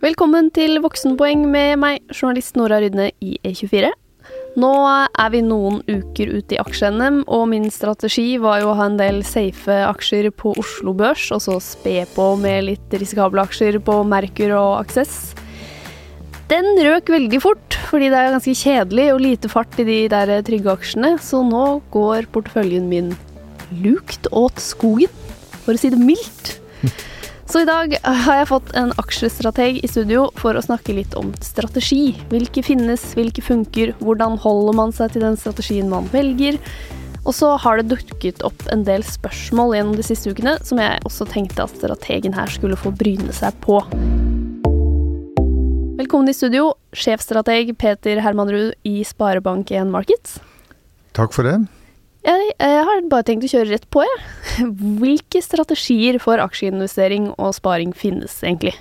Velkommen til Voksenpoeng med meg, journalist Nora Rydne i E24. Nå er vi noen uker ute i aksje-NM, og min strategi var jo å ha en del safe aksjer på Oslo Børs, og så spe på med litt risikable aksjer på Merkur og Aksess. Den røk veldig fort, fordi det er ganske kjedelig og lite fart i de der trygge aksjene, så nå går porteføljen min lukt åt skogen, for å si det mildt. Så i dag har jeg fått en aksjestrateg i studio for å snakke litt om strategi. Hvilke finnes, hvilke funker, hvordan holder man seg til den strategien man velger? Og så har det dukket opp en del spørsmål gjennom de siste ukene som jeg også tenkte at strategen her skulle få bryne seg på. Velkommen i studio, sjefstrateg Peter Hermanrud i Sparebank1 Markets. Takk for det. Jeg, jeg, har bare tenkt å kjøre rett på, jeg. Hvilke strategier for aksjeinvestering og sparing finnes egentlig?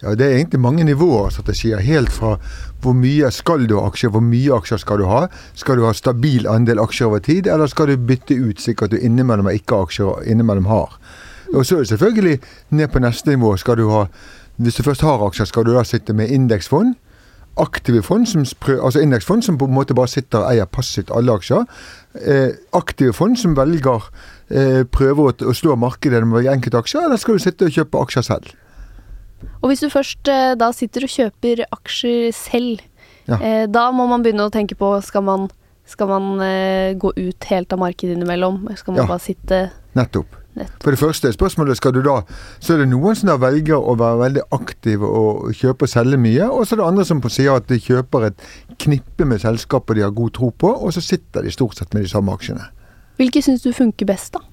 Ja, Det er egentlig mange nivåer av strategier. Helt fra hvor mye skal du ha aksjer, hvor mye aksjer skal du ha? Skal du ha stabil andel aksjer over tid, eller skal du bytte ut slik at du innimellom ikke har aksjer og innimellom har? Og så er det selvfølgelig ned på neste nivå. Skal du ha, hvis du først har aksjer, skal du da sitte med indeksfond? aktive fond, som altså indeksfond som på en måte bare sitter og eier passivt alle aksjer. Eh, aktive fond som velger eh, prøver å, slå markedet med enkelte aksjer, eller skal du sitte og kjøpe aksjer selv? Og hvis du først eh, da sitter og kjøper aksjer selv, ja. Da må man begynne å tenke på skal man, skal man gå ut helt av markedet innimellom? Skal man ja. bare sitte Nettopp. For det første spørsmålet skal du da Så er det noen som da velger å være veldig aktive og kjøpe og selge mye. Og så er det andre som sier at de kjøper et knippe med selskaper de har god tro på, og så sitter de stort sett med de samme aksjene. Hvilke syns du funker best, da?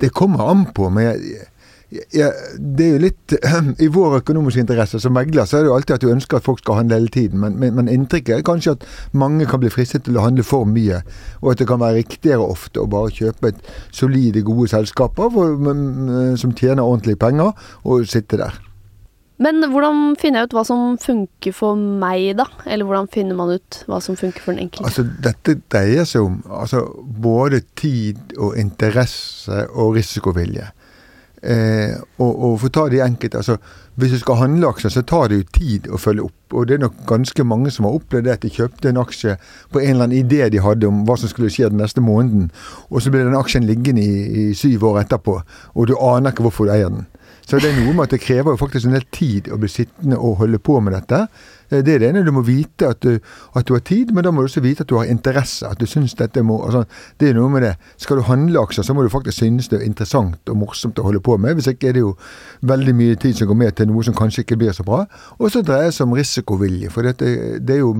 Det kommer an på. men jeg, jeg, det er jo litt I vår økonomiske interesse som megler, så er det jo alltid at du ønsker at folk skal handle hele tiden. Men, men, men, inntrykket er kanskje at mange kan bli fristet til å handle for mye. Og at det kan være riktigere ofte å bare kjøpe et solide, gode selskaper for, som tjener ordentlige penger, og sitte der. Men hvordan finner jeg ut hva som funker for meg, da? Eller hvordan finner man ut hva som funker for den enkelte? Altså, dette dreier seg om altså, både tid og interesse og risikovilje. Eh, og, og for å ta de enkelte, altså Hvis du skal handle aksjer, så tar det jo tid å følge opp. Og det er nok ganske mange som har opplevd det at de kjøpte en aksje på en eller annen idé de hadde om hva som skulle skje den neste måneden, og så blir den aksjen liggende i, i syv år etterpå, og du aner ikke hvorfor du eier den. Så det er noe med at det krever jo faktisk en del tid å bli sittende og holde på med dette. Eh, det er det ene. Du må vite at du, at du, har tid, men da må du også vite at du har interesse. At du syns dette må altså, Det er noe med det. Skal du handle aksjer, så må du faktisk synes det er interessant og morsomt å holde på med. Hvis ikke er det jo veldig mye tid som går med til noe som kanskje ikke blir så bra. Og så dreier det seg om risikovilje. For dette, det er jo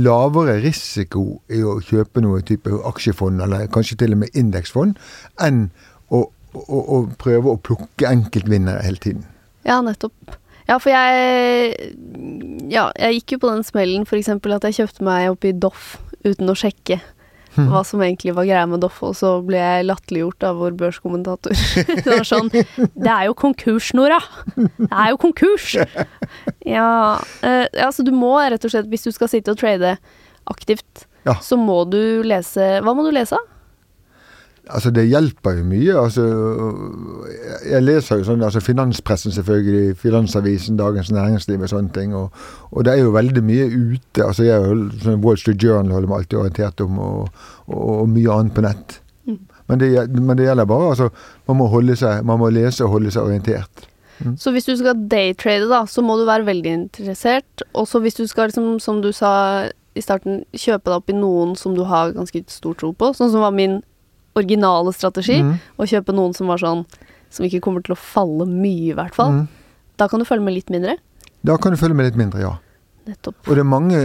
lavere risiko i å kjøpe noe type aksjefond, eller kanskje til og med indeksfond, enn å, å, å prøve å plukke enkeltvinnere hele tiden. Ja, nettopp. Ja, for jeg Ja, jeg gikk jo på den smellen f.eks. at jeg kjøpte meg opp i Doff uten å sjekke hmm. hva som egentlig var greia med Doff, og så ble jeg latterliggjort av vår børskommentator. det var sånn Det er jo konkurs, Nora! Det er jo konkurs! Ja, eh, altså du må rett og slett, hvis du skal sitte og trade aktivt, ja. så må du lese Hva må du lese? Altså, det hjelper jo mye. Altså, jeg leser jo sånn, altså finanspressen selvfølgelig, Finansavisen, Dagens Næringsliv og sånne ting. Og, og, det er jo veldig mye ute. altså jeg sånn Wall Street Journal holder meg alltid orientert om, og, og, og mye annet på nett. Mm. Men, det, men, det, gjelder bare altså, man må, holde seg, man må lese og holde seg orientert. Mm. Så hvis du skal daytrade, da, så må du være veldig interessert. Og så hvis du skal, liksom, som du sa i starten, kjøpe deg opp i noen som du har ganske stor tro på, sånn som var min originale strategi, mm. og kjøpe noen som var sånn Som ikke kommer til å falle mye, i hvert fall. Mm. Da kan du følge med litt mindre? Da kan du følge med litt mindre, ja. Nettopp. Og det er mange,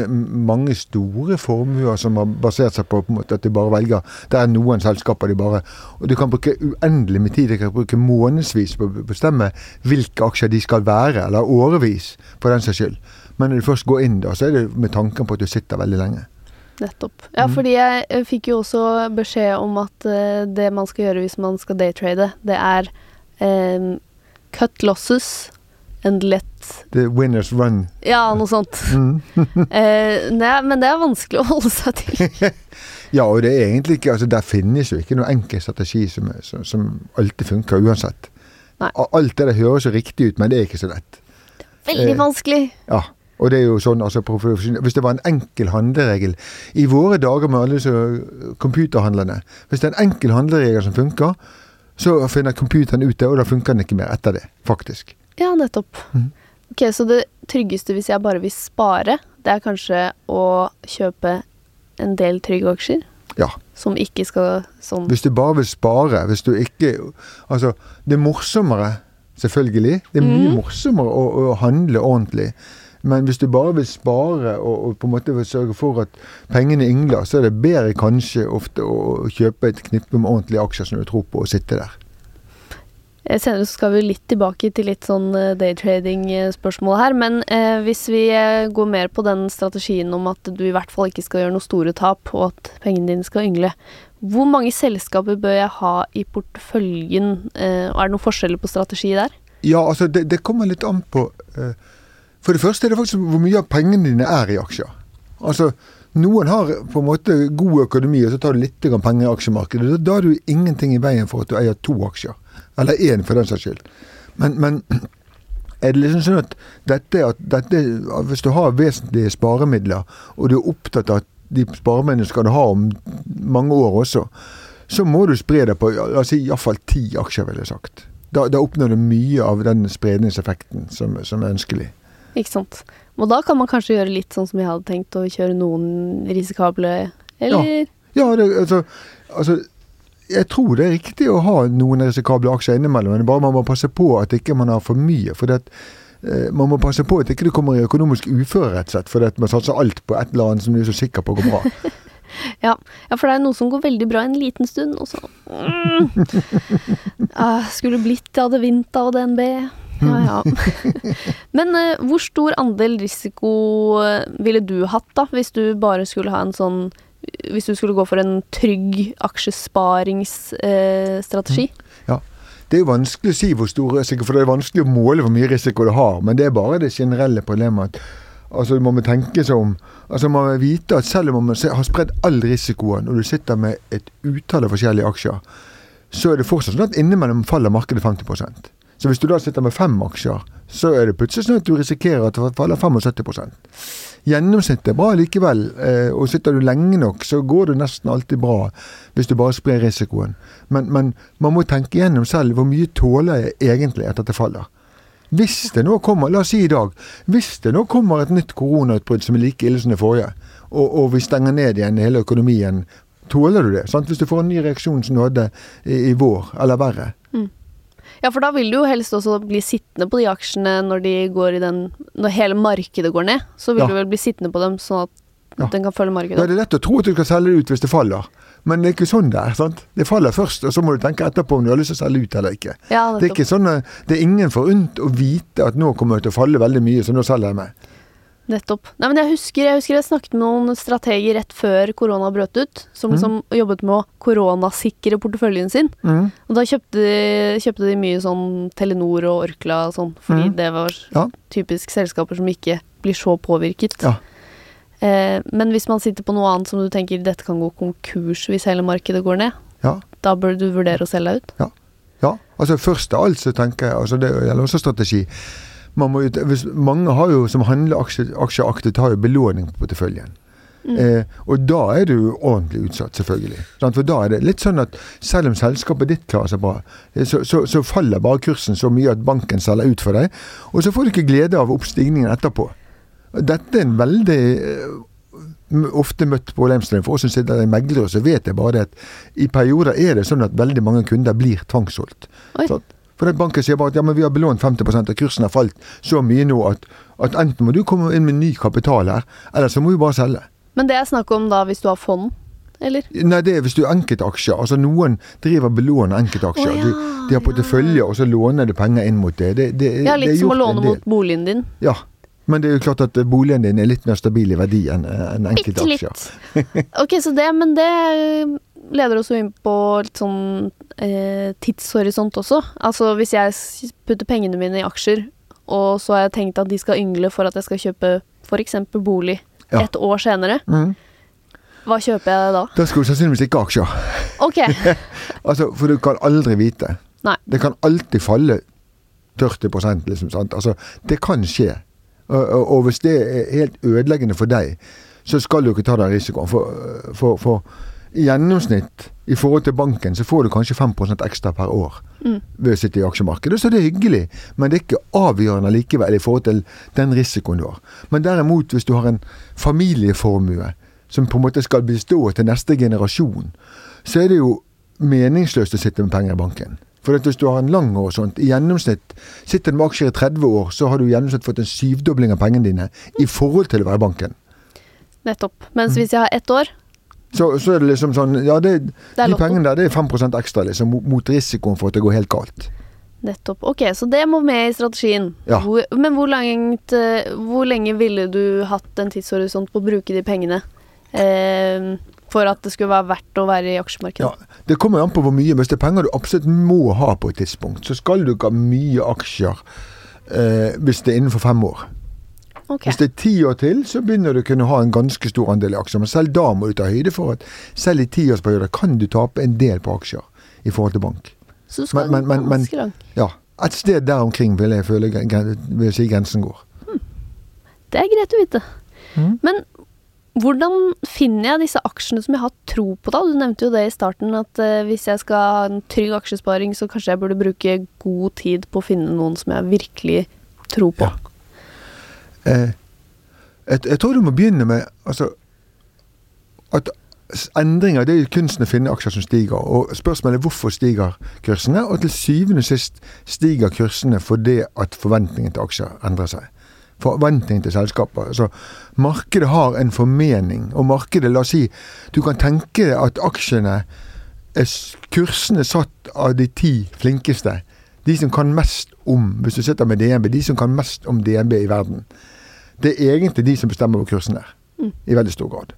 mange store formuer som har basert seg på, på måte, at de bare velger Det er noen selskaper de bare Og du kan bruke uendelig med tid. De kan bruke månedsvis på å bestemme hvilke aksjer de skal være, eller årevis, for den saks skyld. Men når du først går inn da, så er det med tanken på at du sitter veldig lenge. Nettopp. Ja, mm. fordi jeg fikk jo også beskjed om at uh, det man skal gjøre hvis man skal daytrade, det er um, cut losses and let The winners run. Ja, noe sånt. Mm. uh, det er, men det er vanskelig å holde seg til. ja, og det er egentlig ikke altså Der finnes jo ikke noen enkel strategi som, som, som alltid funker uansett. Nei. Alt det der høres jo riktig ut, men det er ikke så lett. Veldig Eh, vanskelig. Ja. Og det er jo sånn, altså Hvis det var en enkel handleregel I våre dager med alle disse computerhandlerne Hvis det er en enkel handleregel som funker, så finner computeren ut det, og da funker den ikke mer etter det, faktisk. Ja, nettopp. Mm. Ok, Så det tryggeste hvis jeg bare vil spare, det er kanskje å kjøpe en del trygge aksjer? Ja. Som ikke skal sånn Hvis du bare vil spare, hvis du ikke Altså, det er morsommere, selvfølgelig. Det er mye mm. morsommere å, å handle ordentlig. Men hvis du bare vil spare og, og på en måte vil sørge for at pengene yngler, så er det bedre kanskje ofte å kjøpe et knippe med ordentlige aksjer som du tror på, og sitte der. Eh, Senere skal vi litt tilbake til litt sånn eh, daytrading-spørsmål her, men eh, hvis vi eh, går mer på den strategien om at du i hvert fall ikke skal gjøre noe store tap, og at pengene dine skal yngle, hvor mange selskaper bør jeg ha i porteføljen, eh, er det noen forskjeller på strategi der? Ja, altså, det, det kommer litt an på eh, For det første er det faktisk hvor mye av pengene dine er i aksjer. Altså, noen har på en måte god økonomi, og så tar du litt penger i aksjemarkedet. Da, er du ingenting i veien for at du eier to aksjer. Eller én, for den saks skyld. Men, men er det liksom sånn at dette, at dette Hvis du har vesentlige sparemidler, og du er opptatt av at de sparemidlene skal du ha om mange år også, så må du spre det på la oss si, iallfall ti aksjer, ville jeg sagt. Da, da oppnår du mye av den spredningseffekten som, som er ønskelig. Ikke sant? Og da kan man kanskje gjøre litt sånn som jeg hadde tenkt, å kjøre noen risikable, eller? Ja, det, altså, altså Jeg tror det er riktig å ha noen risikable aksjer innimellom, men bare man må passe på at ikke man har for mye. for det eh, man må passe på at ikke du kommer i økonomisk uføre, rett og slett, fordi at man satser alt på et eller annet som du er så sikker på går bra. Ja. ja, for det er noe som går veldig bra en liten stund, og så mm. ah, Skulle blitt jeg hadde vint og DNB. Ja, ja. Men uh, hvor stor andel risiko eh, ville du hatt, da, hvis du bare skulle ha en sånn Hvis du skulle gå for en trygg aksjesparingsstrategi? Ja, Det er jo vanskelig å si hvor stor risiko, for det er vanskelig å måle hvor mye risiko du har. Men det er bare det generelle problemet at altså, man må tenke seg om. Altså, man må vite at selv om man har spredd all risikoen, og du sitter med et utall av forskjellige aksjer, så er det fortsatt sånn at innimellom faller markedet 50 Så hvis du da sitter med fem aksjer, så er det plutselig sånn at du risikerer at det faller 75% Gjennomsnittet er bra likevel, eh, og sitter du lenge nok, så går det nesten alltid bra hvis du bare sprer risikoen. Men, men man må tenke gjennom selv hvor mye tåler jeg egentlig at dette faller. Hvis det nå kommer, la oss si i dag, hvis det nå kommer et nytt koronautbrudd som er like ille som det forrige, og, og vi stenger ned igjen hele økonomien, tåler du det? Sant? Hvis du får en ny reaksjon som du hadde i, i vår, eller verre. Ja, for da vil du jo helst også bli sittende på de aksjene når de går i den Når hele markedet går ned, så vil Ja. du vel bli sittende på dem sånn at Ja. den kan følge Da markedet. er det lett å tro at du skal selge ut hvis det faller. Men det er ikke sånn det er. sant? Det faller først, og så må du tenke etterpå om du har lyst til å selge ut eller ikke. Ja, Det er ikke sånn, det er ingen forunt å vite at nå kommer det til å falle veldig mye, så nå selger jeg meg. Nettopp. Nei, men jeg husker, jeg husker jeg snakket med noen strateger rett før korona brøt ut, som Mm. liksom jobbet med å koronasikre porteføljen sin. Mm. Og da kjøpte de, kjøpte de mye sånn Telenor og Orkla og sånn, fordi Mm. det var Ja. typisk selskaper som ikke blir så påvirket. Ja. Eh, men hvis man sitter på noe annet som du tenker dette kan gå konkurs hvis hele markedet går ned, Ja. da bør du vurdere å selge deg ut. Ja, altså først av alt så tenker jeg, altså det gjelder også strategi. Man må, hvis, mange har jo, som handler aksje, aksjeaktivt, har jo belåning på porteføljen. Mm. Eh, og da er du ordentlig utsatt, selvfølgelig. For da er det litt sånn at selv om selskapet ditt klarer seg bra, eh, så, så, så faller bare kursen så mye at banken selger ut for deg, og så får du ikke glede av oppstigningen etterpå. Dette er en veldig eh, ofte møtt problemstilling. For oss som sitter i meglere, så vet jeg bare det at i perioder er det sånn at veldig mange kunder blir tvangssolgt. Oi. For det banken sier bare at ja, men vi har belånt 50% og kursen har falt så mye nå at, at enten må du komme inn med ny kapital her, eller så må vi bare selge. Men det er snakk om da hvis du har fond, eller? Nei, det er hvis du har enkeltaksjer. Altså Noen driver belåner enkeltaksjer. Å, ja, de, de har portefølje, og så låner de penger inn mot det. det, det Ja, det er litt som å låne mot boligen din. Ja. Men det er jo klart at boligen din er litt mer stabil i verdi enn en Bitte enkeltaksjer. litt. Ok, så det, men det leder oss jo inn på litt sånn eh, tidshorisont også. Altså hvis jeg putter pengene mine i aksjer, og så har jeg tenkt at de skal yngle for at jeg skal kjøpe f.eks. bolig Ja. et år senere, Mm. hva kjøper jeg da? Da skal du sannsynligvis ikke ha aksjer. Ok, Altså, For du kan aldri vite. Nei. Det kan alltid falle 40% liksom. Sant? Altså, det kan skje. Og, og, og, hvis det er helt ødeleggende for deg, så skal du ikke ta den risikoen. For, for, for i gjennomsnitt i forhold til banken, så får du kanskje 5% ekstra per år mm. ved å sitte i aksjemarkedet. Så det er hyggelig, men det er ikke avgjørende likevel i forhold til den risikoen du har. Men derimot, hvis du har en familieformue som på en måte skal bestå til neste generasjon, så er det jo meningsløst å sitte med penger i banken. For hvis du har en lang år sånt, i gjennomsnitt sitter du med aksjer i 30 år, så har du i gjennomsnitt fått en syvdobling av pengene dine i forhold til å være i banken. Nettopp. Mens hvis jeg har ett år så, så, er det liksom sånn Ja, det, det de pengene der det er 5 ekstra liksom, mot risikoen for at det går helt galt. Nettopp. Ok, så det må med i strategien. Ja. Hvor, men hvor, langt, eh, hvor, lenge ville du hatt en tidshorisont på å bruke de pengene? Eh, for at det skulle være verdt å være i aksjemarkedet? Ja, det kommer an på hvor mye. Hvis det er penger du absolutt må ha på et tidspunkt, så skal du ikke ha mye aksjer eh, hvis det er innenfor fem år. Okay. Hvis det er ti år til, så begynner du å kunne ha en ganske stor andel i aksjer. Men selv da må du ta høyde for at selv i tiårsperioder kan du tape en del på aksjer i forhold til bank. Så du skal men, men, men, langt? Ja. Et sted der omkring vil jeg føle vil jeg si grensen går. Hmm. Det er greit å vite. Hmm. Men hvordan finner jeg disse aksjene som jeg har tro på, da? Du nevnte jo det i starten, at uh, hvis jeg skal ha en trygg aksjesparing, så kanskje jeg burde bruke god tid på å finne noen som jeg virkelig tror på. Ja. Eh, jeg, jeg, tror du må begynne med altså, at endringer det er kunsten å finne aksjer som stiger. og Spørsmålet er hvorfor stiger kursene. Og til syvende og sist stiger kursene fordi at forventningen til aksjer endrer seg. Forventningen til selskaper. Altså, markedet har en formening, og markedet, la oss si Du kan tenke deg at aksjene er kursene satt av de ti flinkeste. De som kan mest om, hvis du sitter med DNB, de som kan mest om DNB i verden det er egentlig de som bestemmer hvor kursen er. Mm. I veldig stor grad.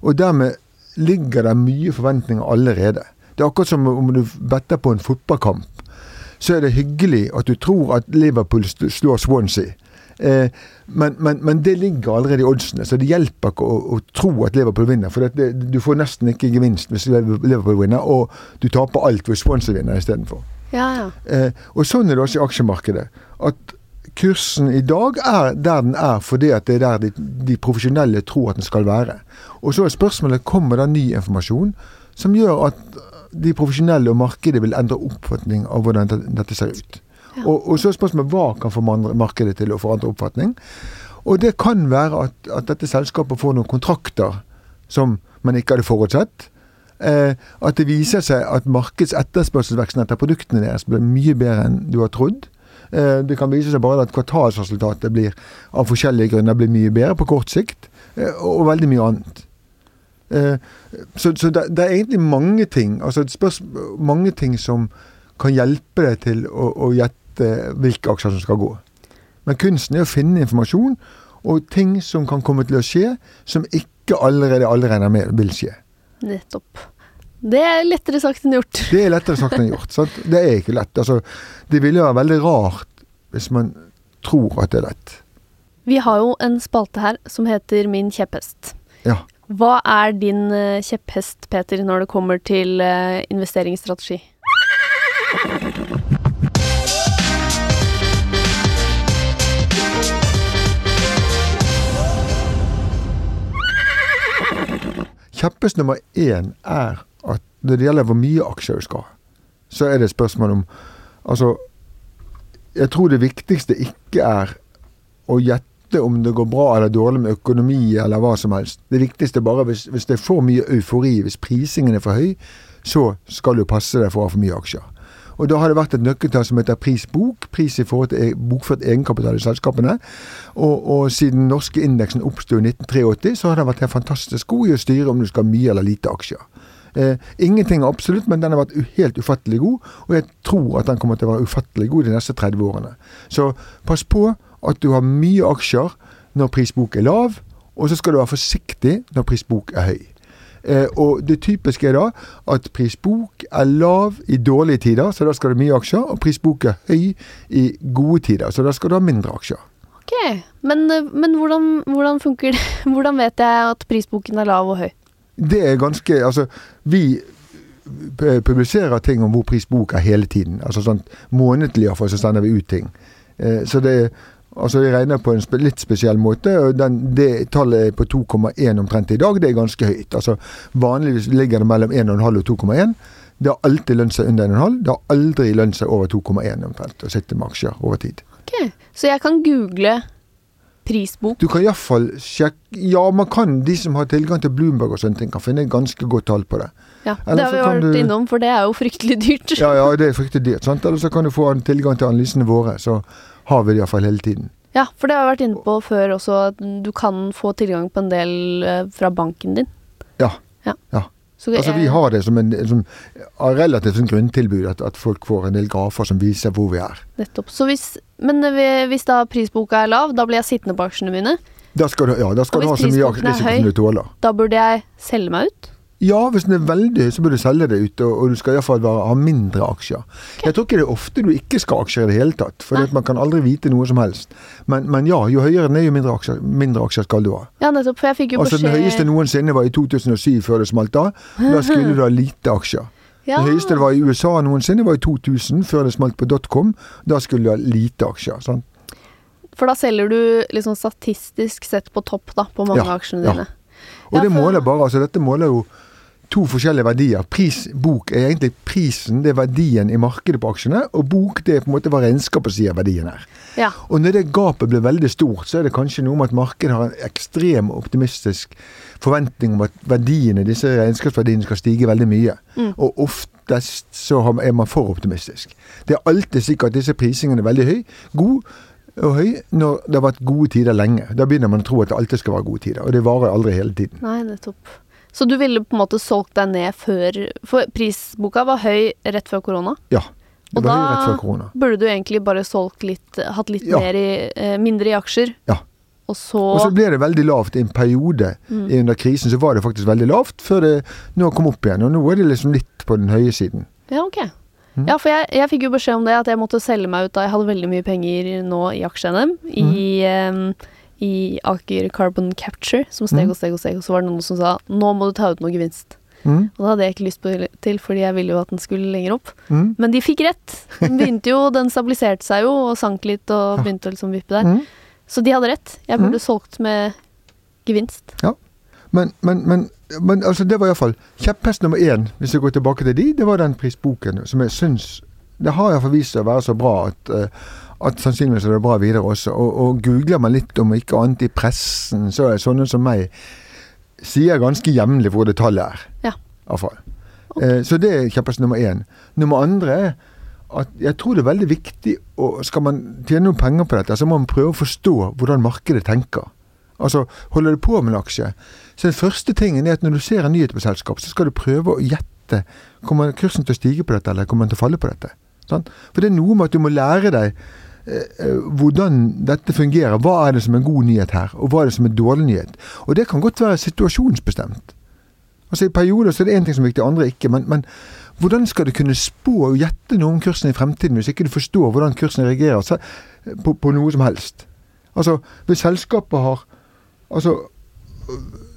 Og dermed ligger det mye forventninger allerede. Det er akkurat som om du better på en fotballkamp. Så er det hyggelig at du tror at Liverpool slår Swansea. Eh, men, men, men, det ligger allerede i oddsene, så det hjelper ikke å, å tro at Liverpool vinner. For det, du får nesten ikke gevinst hvis Liverpool vinner, og du taper alt hvis Swansea vinner istedenfor. Ja, ja. eh, og sånn er det også i aksjemarkedet. At kursen i dag er der den er fordi at det er der de, de profesjonelle tror at den skal være. Og så er spørsmålet kommer det ny informasjon som gjør at de profesjonelle og markedet vil endre oppfatning av hvordan dette ser ut. Og, og, så er spørsmålet hva kan få markedet til å forandre oppfatning. Og det kan være at, at dette selskapet får noen kontrakter som man ikke hadde forutsett. Eh, at det viser seg at markedsetterspørselsveksten etter produktene deres blir mye bedre enn du har trodd. Eh, det kan vise seg bare at kvartalsresultatet blir av forskjellige grunner blir mye bedre på kort sikt, eh, og veldig mye annet. Eh, så, så det, er egentlig mange ting altså mange ting som kan hjelpe deg til å, å gjette hvilke aksjer som skal gå. Men kunsten er å finne informasjon og ting som kan komme til å skje, som ikke allerede alle regner med vil skje. Nettopp. Det er lettere sagt enn gjort. Det er lettere sagt enn gjort. Sant? Det er ikke lett. Altså, det ville være veldig rart hvis man tror at det er lett. Vi har jo en spalte her som heter Min kjepphest. Ja. Hva er din uh, kjepphest, Peter, når det kommer til uh, investeringsstrategi? Kjepphest nummer én er når det gjelder hvor mye aksjer du skal ha, så er det et spørsmål om Altså, jeg tror det viktigste ikke er å gjette om det går bra eller dårlig med økonomi eller hva som helst. Det viktigste er bare hvis, hvis det er for mye eufori, hvis prisingen er for høy, så skal du passe deg for å ha for mye aksjer. Og Da har det vært et nøkkeltall som heter prisbok, pris i forhold til e- bokført egenkapital i selskapene. Og, og siden den norske indeksen oppsto i 1983, så har den vært helt fantastisk god i å styre om du skal ha mye eller lite aksjer. Eh, ingenting er absolutt, men den har vært helt ufattelig god. Og jeg tror at den kommer til å være ufattelig god de neste 30 årene. Så pass på at du har mye aksjer når prisbok er lav, og så skal du være forsiktig når prisbok er høy. Eh, og det typiske er da at prisbok er lav i dårlige tider, så da skal du ha mye aksjer, og prisbok er høy i gode tider, så da skal du ha mindre aksjer. Ok, Men, men hvordan, hvordan, funker det? Hvordan vet jeg at prisboken er lav og høy? Det er ganske Altså, vi publiserer ting om hvor pris bok er hele tiden. Altså sånn månedlig iallfall, så sender vi ut ting. Eh, så det Altså Vi regner på en spe, litt spesiell måte. og den, Det tallet på 2,1 omtrent i dag. Det er ganske høyt. Altså Vanligvis ligger det mellom 1,5 og 2,1. Det har alltid lønt seg under 1,5. Det har aldri lønt seg over 2,1 omtrent å sitte med aksjer over tid. Ok, Så jeg kan google prisbok. Du kan iallfall sjekke Ja, man kan, de som har tilgang til Bloomberg og sånne ting, kan finne et ganske godt tall på det. Ja, Eller Det har vi vært du- innom, for det er jo fryktelig dyrt. Ja, ja, det er fryktelig dyrt. sant? Eller så kan du få tilgang til analysene våre. Så har vi det iallfall hele tiden. Ja, for det har vi vært inne på før også, at du kan få tilgang på en del eh, fra banken din. Ja. Ja. Ja. Så Altså, vi har det som en som, relativt sånn grunntilbud, at, at folk får en del grafer som viser hvor vi er. Nettopp. Så hvis, men eh, hvis da prisboka er lav, da blir jeg sittende på aksjene mine. Da skal du, ja, da skal du ha så mye er høy? som du tåler. Da burde jeg selge meg ut. Ja, hvis den er veldig høy, så bør du selge det ut, og, og du skal iallfall ha mindre aksjer. Jeg tror ikke det er ofte du ikke skal ha aksjer i det hele tatt, for man kan aldri vite noe som helst. Men, men ja, jo høyere den er, jo mindre aksjer, mindre aksjer skal du ha. Ja, nettopp. For jeg fikk jo beskjed Altså Den høyeste noensinne var i 2007, før det smalt av. Da skulle du ha lite aksjer. Ja, Det høyeste det var i USA noensinne, var i 2000, før det smalt på dotcom. Da skulle du ha lite aksjer. sant? For da selger du liksom statistisk sett på topp da, på mange Ja, aksjene aksjene ja. dine. Og det måler bare, altså Dette måler jo to forskjellige verdier. Pris, bok er egentlig prisen, det er verdien i markedet på aksjene. Og bok det er på en måte hva regnskapet sier verdien er. Ja. Og når det gapet blir veldig stort, så er det kanskje noe med at markedet har en ekstrem optimistisk forventning om at verdiene, disse regnskapsverdiene skal stige veldig mye. Mm. Og oftest så er man for optimistisk. Det er alltid slik at disse prisingene er veldig høy, god og høy når det har vært gode tider lenge. Da begynner man å tro at det alltid skal være gode tider, og det varer aldri hele tiden. Nei, nettopp. Så du ville på en måte solgt deg ned før For prisboka var høy rett før korona. Ja. Det Og var høy rett før korona. Burde du egentlig bare solgt litt Hatt litt Ja. i, eh, mindre i aksjer. Ja. Og så, Og så ble det veldig lavt i en periode Mm. under krisen. Så var det faktisk veldig lavt før det nå kom opp igjen. Og nå er det liksom litt på den høye siden. Ja, ok. Mm. Ja, for jeg, jeg fikk jo beskjed om det, at jeg måtte selge meg ut da jeg hadde veldig mye penger nå i aksje-NM. I, Mm. eh, I Aker Carbon Capture, som steg Mm. og steg og steg. Og så var det noen som sa nå må du ta ut noe gevinst. Mm. Og det hadde jeg ikke lyst på til, fordi jeg ville jo at den skulle lenger opp. Mm. Men de fikk rett. Den begynte jo, den stabiliserte seg jo og sank litt og begynte å liksom vippe der. Mm. Så de hadde rett. Jeg burde Mm. solgt med gevinst. Men, men, men, men altså det var iallfall kjepphest nummer én, hvis jeg går tilbake til de, det var den prisboken som jeg syns Det har iallfall vist seg å være så bra at, eh, at sannsynligvis er det bra videre også. Og, og googler man litt om ikke annet i pressen, så er sånne som meg sier ganske jevnlig hvor det tallet er. Ja. Iallfall. Ok. Eh, så det er kjepphest nummer én. Nummer andre er at jeg tror det er veldig viktig og Skal man tjene noen penger på dette, så må man prøve å forstå hvordan markedet tenker. Altså, holder du på med en aksje, så den første tingen er at når du ser en nyhet på selskap, så skal du prøve å gjette. Kommer kursen til å stige på dette, eller kommer den til å falle på dette? Sånn? For det er noe med at du må lære deg hvordan dette fungerer. Hva er det som er god nyhet her, og hva er det som er dårlig nyhet? Og det kan godt være situasjonsbestemt. Altså I perioder så er det én ting som er viktig, andre ikke. Men, men hvordan skal du kunne spå og gjette noe om kursen i fremtiden hvis ikke du forstår hvordan kursen reagerer på, på noe som helst? Altså, hvis selskapet har Altså,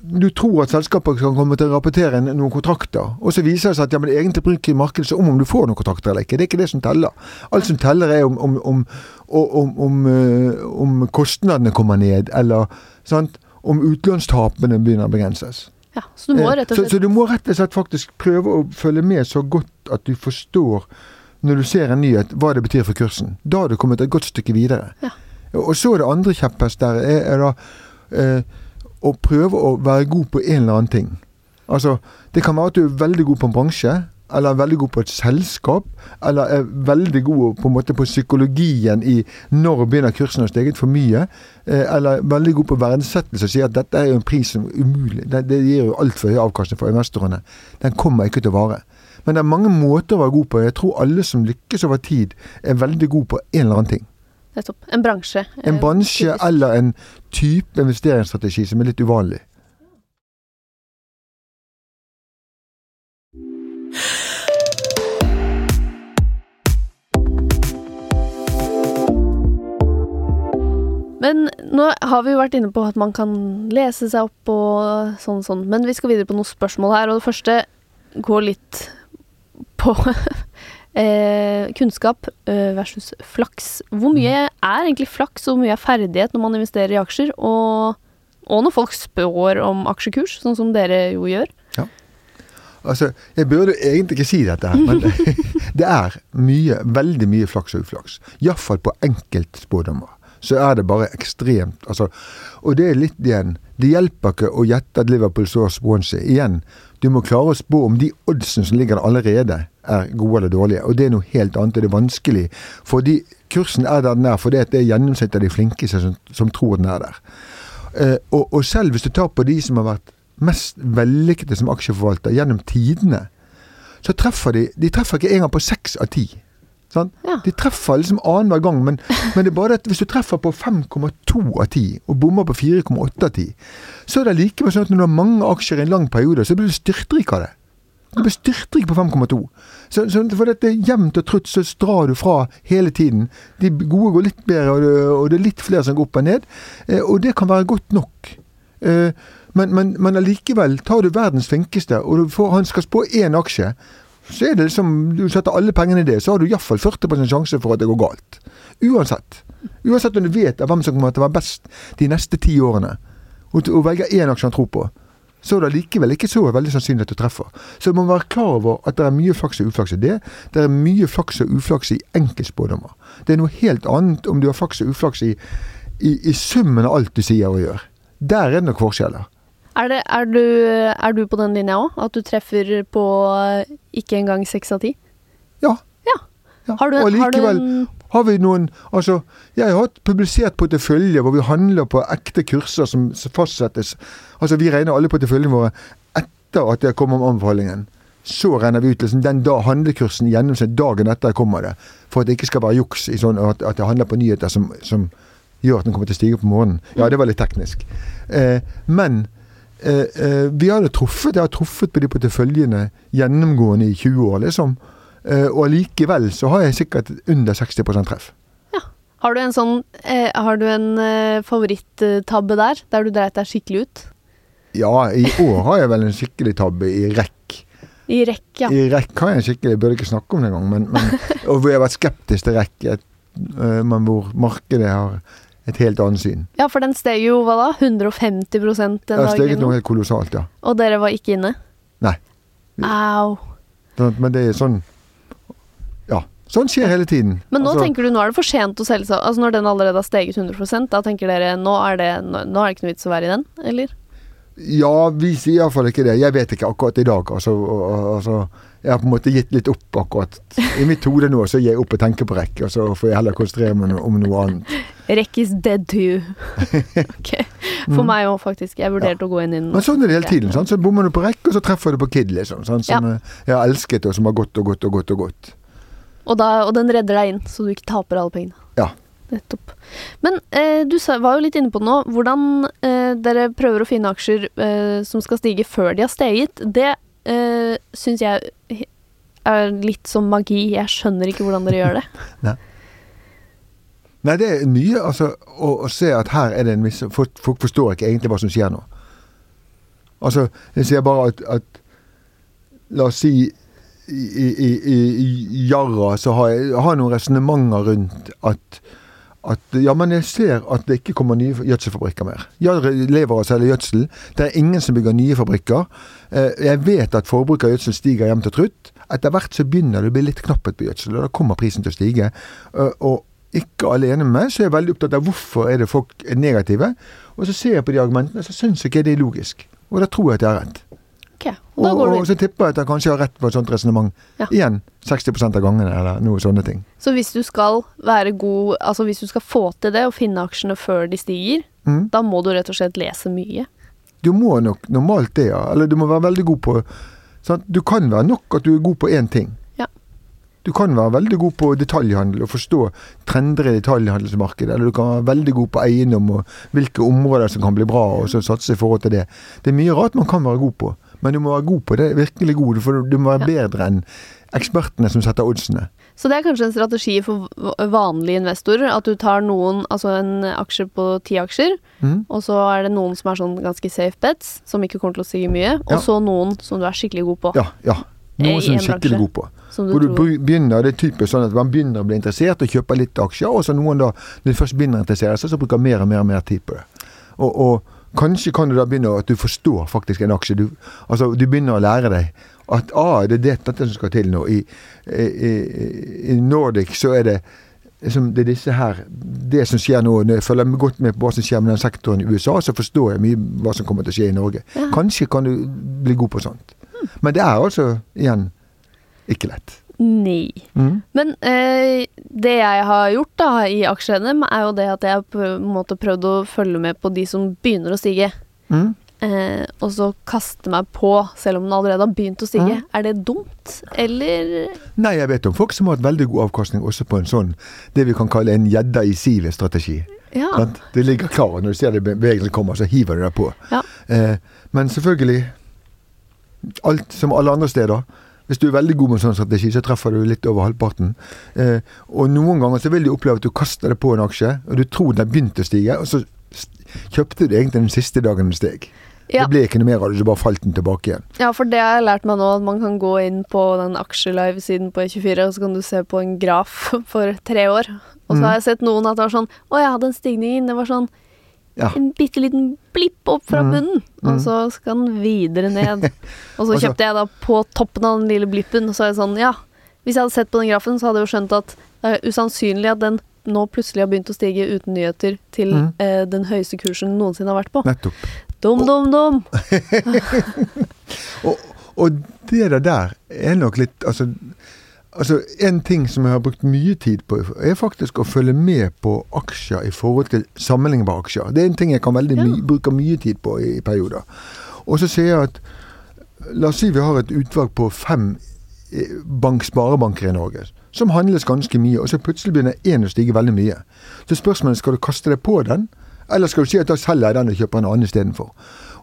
du tror at selskapet kan komme til å rapportere noen kontrakter, og så viser det seg at ja, men egentlig bruker markedet seg om om du får noen kontrakter eller ikke. Det er ikke det som teller. Alt som teller er om, om, om, om, om, eh, om kostnadene kommer ned, eller sant? om utlånstapene begynner å begrenses. Ja, så du Eh, og så, slett så du må rett og slett faktisk prøve å følge med så godt at du forstår, når du ser en nyhet, hva det betyr for kursen. Da har du kommet et godt stykke videre. Ja. Og så er det andre kjepphest der, er, er da eh, å prøve å være god på en eller annen ting. Altså, det kan være at du er veldig god på en bransje, eller er veldig god på et selskap, eller er veldig god på, måte, på psykologien i når begynner kursen å ha steget for mye, eh, eller veldig god på verdsettelse og sier at dette er jo en pris som er umulig. Det, det gir jo altfor høy avkastning for investorene. Den kommer ikke til å vare. Men det er mange måter å være god på. Jeg tror alle som lykkes over tid, er veldig god på en eller annen ting. Nettopp. En bransje. En eh, bransje typisk. eller en type investeringsstrategi som er litt uvanlig. Men nå har vi jo vært inne på at man kan lese seg opp og sånn og sånn. Men vi skal videre på noen spørsmål her, og det første går litt på eh, kunnskap eh, versus flaks. Hvor mye er egentlig flaks, og hvor mye er ferdighet når man investerer i aksjer? Og, og når folk spår om aksjekurs, sånn som dere jo gjør. Ja. Altså, Jeg burde egentlig ikke si dette, her, men det er mye, veldig mye flaks og uflaks. Iallfall på enkeltspådommer. Så er det bare ekstremt altså, Og det er litt igjen Det hjelper ikke å gjette at Liverpool slår Swansea. Igjen, du må klare å spå om de oddsene som ligger der allerede, er gode eller dårlige. Og det er noe helt annet, og det er vanskelig. Fordi kursen er der den er, fordi det er gjennomsnittet av de flinkeste som, som tror den er der. Eh, og, og selv hvis du tar på de som har vært mest vellykkede som aksjeforvalter gjennom tidene, så treffer de De treffer ikke engang på seks av ti. Sant? Ja. De treffer liksom annenhver gang, men, men det er bare at hvis du treffer på 5,2 av 10 og bommer på 4,8 av 10, så er det likevel sånn at når du har mange aksjer i en lang periode, så blir du styrtrik av det. Du blir styrtrik på 5,2. Så, så for dette jevnt og trutt, så drar du fra hele tiden. De gode går litt bedre, og det, og det er litt flere som går opp og ned. Eh, og det kan være godt nok. Eh, men, men, allikevel, tar du verdens flinkeste, og får, han skal spå én aksje, så er det liksom Du setter alle pengene i det, så har du iallfall 40% sjanse for at det går galt. Uansett. Uansett om du vet hvem som kommer til å være best de neste ti årene, og, og velger én aksje han tror på, så er det likevel ikke så veldig sannsynlig at du treffer. Så du må være klar over at det er mye flaks og uflaks i det. Det er mye flaks og uflaks i enkeltspådommer. Det er noe helt annet om du har flaks og uflaks i, i, i summen av alt du sier og gjør. Der er det nok forskjeller. Er, det, er, du, er du på den linja òg? At du treffer på eh, ikke engang seks av ti? Ja. Ja. Har du, og har du likevel har vi noen Altså, jeg har publisert portefølje hvor vi handler på ekte kurser som fastsettes. Altså, vi regner alle porteføljene våre etter at jeg kommer om anbefalingen. Så regner vi ut liksom den da handlekursen gjennomsnitt dagen etter kommer det. For at det ikke skal være juks i sånn at, at jeg handler på nyheter som, som gjør at den kommer til å stige på morgenen. Ja, det var litt teknisk. Eh, men eh, eh, vi hadde truffet, jeg har truffet på de porteføljene gjennomgående i 20 år, liksom. Eh, og allikevel så har jeg sikkert under 60% treff. Har du en sånn eh, Har du en eh, favoritttabbe der? Der du dreit deg skikkelig ut? Ja, i år har jeg vel en skikkelig tabbe i rekk. I rekk, ja. I rekk har jeg en skikkelig, jeg burde ikke snakke om det engang, men, men, og hvor jeg har vært skeptisk til rekk, et, øh, men hvor markedet har et helt annet syn. Ja, for den steg jo hva da? 150 den Det har steget noe helt kolossalt, ja. Og dere var ikke inne? Nei. Au. Sånn, Men det er sånn Ja. Sånn skjer hele tiden. Men nå Altså, tenker du nå er det for sent å selge seg Altså når den allerede har steget 100 da tenker dere nå er det, nå, nå er det ikke noe vits å være i den, eller? Ja, vi sier iallfall ikke det. Jeg vet ikke akkurat i dag. Altså, altså, jeg har på en måte gitt litt opp akkurat. I mitt hode nå så gir jeg opp å tenke på rekke, og så får jeg heller konsentrere meg om noe annet. Rekk is dead to you. ok. For meg òg, faktisk. Jeg vurderte å gå inn i den. Mm. Men sånn er det hele tiden. Sant? Så bommer du på rekke, og så treffer du på Kid, liksom. Sant? Som ja. jeg har elsket, og som har gått og gått og gått og gått. Og, da, og den redder deg inn, så du ikke taper alle pengene. Ja. Nettopp. Men eh, du var jo litt inne på det nå. Hvordan eh, dere prøver å finne aksjer eh, som skal stige før de har steget, det eh, syns jeg er litt som magi. Jeg skjønner ikke hvordan dere gjør det. Nei, Nei, det er mye altså, å, å se at her er det en viss Folk, folk forstår ikke egentlig hva som skjer nå. Altså, jeg sier bare at, at La oss si i, Jarra så har jeg har noen resonnementer rundt at at ja, men jeg ser at det ikke kommer nye gjødselfabrikker mer. Jarra lever av å selge gjødsel. Det er ingen som bygger nye fabrikker. Eh, Jeg vet at forbruket av gjødsel stiger jevnt og trutt. Etter hvert så begynner det å bli litt knapphet på gjødsel, og da kommer prisen til å stige. Eh, Og ikke alene med meg, så er jeg veldig opptatt av hvorfor er det folk er negative. Og så ser jeg på de argumentene, så syns ikke det er logisk. Og da tror jeg at jeg har rett. Ok, og da Og, går du og så tipper jeg at jeg kanskje har rett på et sånt resonnement. Ja. Igjen 60 av gangene, eller noe sånne ting. Så hvis du skal være god Altså hvis du skal få til det, og finne aksjene før de stiger, Mm. da må du rett og slett lese mye. Du må nok normalt det, ja. Eller du må være veldig god på sant? Du kan være nok at du er god på én ting. Ja. Du kan være veldig god på detaljhandel og forstå trender i detaljhandelsmarkedet. Eller du kan være veldig god på eiendom og hvilke områder som kan bli bra, og så satse i forhold til det. Det er mye rart man kan være god på, men du må være god på det. Virkelig god. For du må være bedre enn ekspertene som setter oddsene. Så det er kanskje en strategi for vanlige investorer, at du tar noen, altså en aksje på ti aksjer, Mm. og så er det noen som er sånn ganske safe bets, som ikke kommer til å stige mye, og Ja. så noen som du er skikkelig god på. Ja, ja. Noen som du er skikkelig god på. Du Hvor du tror. begynner, Det er typisk sånn at man begynner å bli interessert og kjøper litt aksjer, og så noen da, når de først begynner å interessere seg, så bruker mer og mer og mer tid på det. Og, og kanskje kan du da begynne at du forstår faktisk en aksje. Du, altså, du begynner å lære deg at ah, det er det, dette som skal til nå. I, i, i Nordic så er det liksom, det er disse her Det som skjer nå, når jeg følger godt med på hva som skjer med den sektoren i USA, så forstår jeg mye hva som kommer til å skje i Norge. Ja. Kanskje kan du bli god på sånt. Men det er altså igjen ikke lett. Nei. Mm. Men eh, det jeg har gjort da i aksje-NM, er jo det at jeg har på en måte prøvd å følge med på de som begynner å stige. Mm. Eh, og så kaste meg på, selv om den allerede har begynt å stige. Mm. Er det dumt, eller Nei, jeg vet om folk som har hatt veldig god avkastning også på en sånn, det vi kan kalle en gjedda i sivet-strategi. Ja. Det ligger klar, når du ser det bevegelsen kommer, så hiver du deg på. Ja. Eh, men selvfølgelig, alt som alle andre steder, hvis du er veldig god med en sånn strategi, så treffer du litt over halvparten. Eh, og noen ganger så vil du oppleve at du kaster deg på en aksje, og du tror den har begynt å stige, og så kjøpte du egentlig den siste dagen den steg. Ja. Det ble ikke noe mer av det, så bare falt den tilbake igjen. ja, for det har jeg lært meg nå, at man kan gå inn på den aksjelive-siden på E24, og så kan du se på en graf for tre år. Og så Mm. har jeg sett noen at det var sånn Å jeg hadde en stigning inn. det var sånn Ja. en bitte liten blipp opp fra Mm. bunnen, og Mm. så skal den videre ned. Og så kjøpte jeg da på toppen av den lille blippen, og så er jeg sånn, ja Hvis jeg hadde sett på den grafen, så hadde jeg jo skjønt at det er usannsynlig at den nå plutselig har begynt å stige uten nyheter til Mm. eh, den høyeste kursen noensinne har vært på. Nettopp. Dum, dum, dum! Og, og det der er nok litt Altså, altså en ting som jeg har brukt mye tid på, er faktisk å følge med på aksjer i forhold til sammenlignbare aksjer. Det er en ting jeg kan veldig Ja. my, bruker mye tid på i, i perioder. Og så sier jeg at La oss si vi har et utvalg på fem eh, bank, sparebanker i Norge som handles ganske mye, og så plutselig begynner én å stige veldig mye. Så spørsmålet er skal du kaste deg på den, eller skal du si at da selger jeg den og kjøper en annen istedenfor.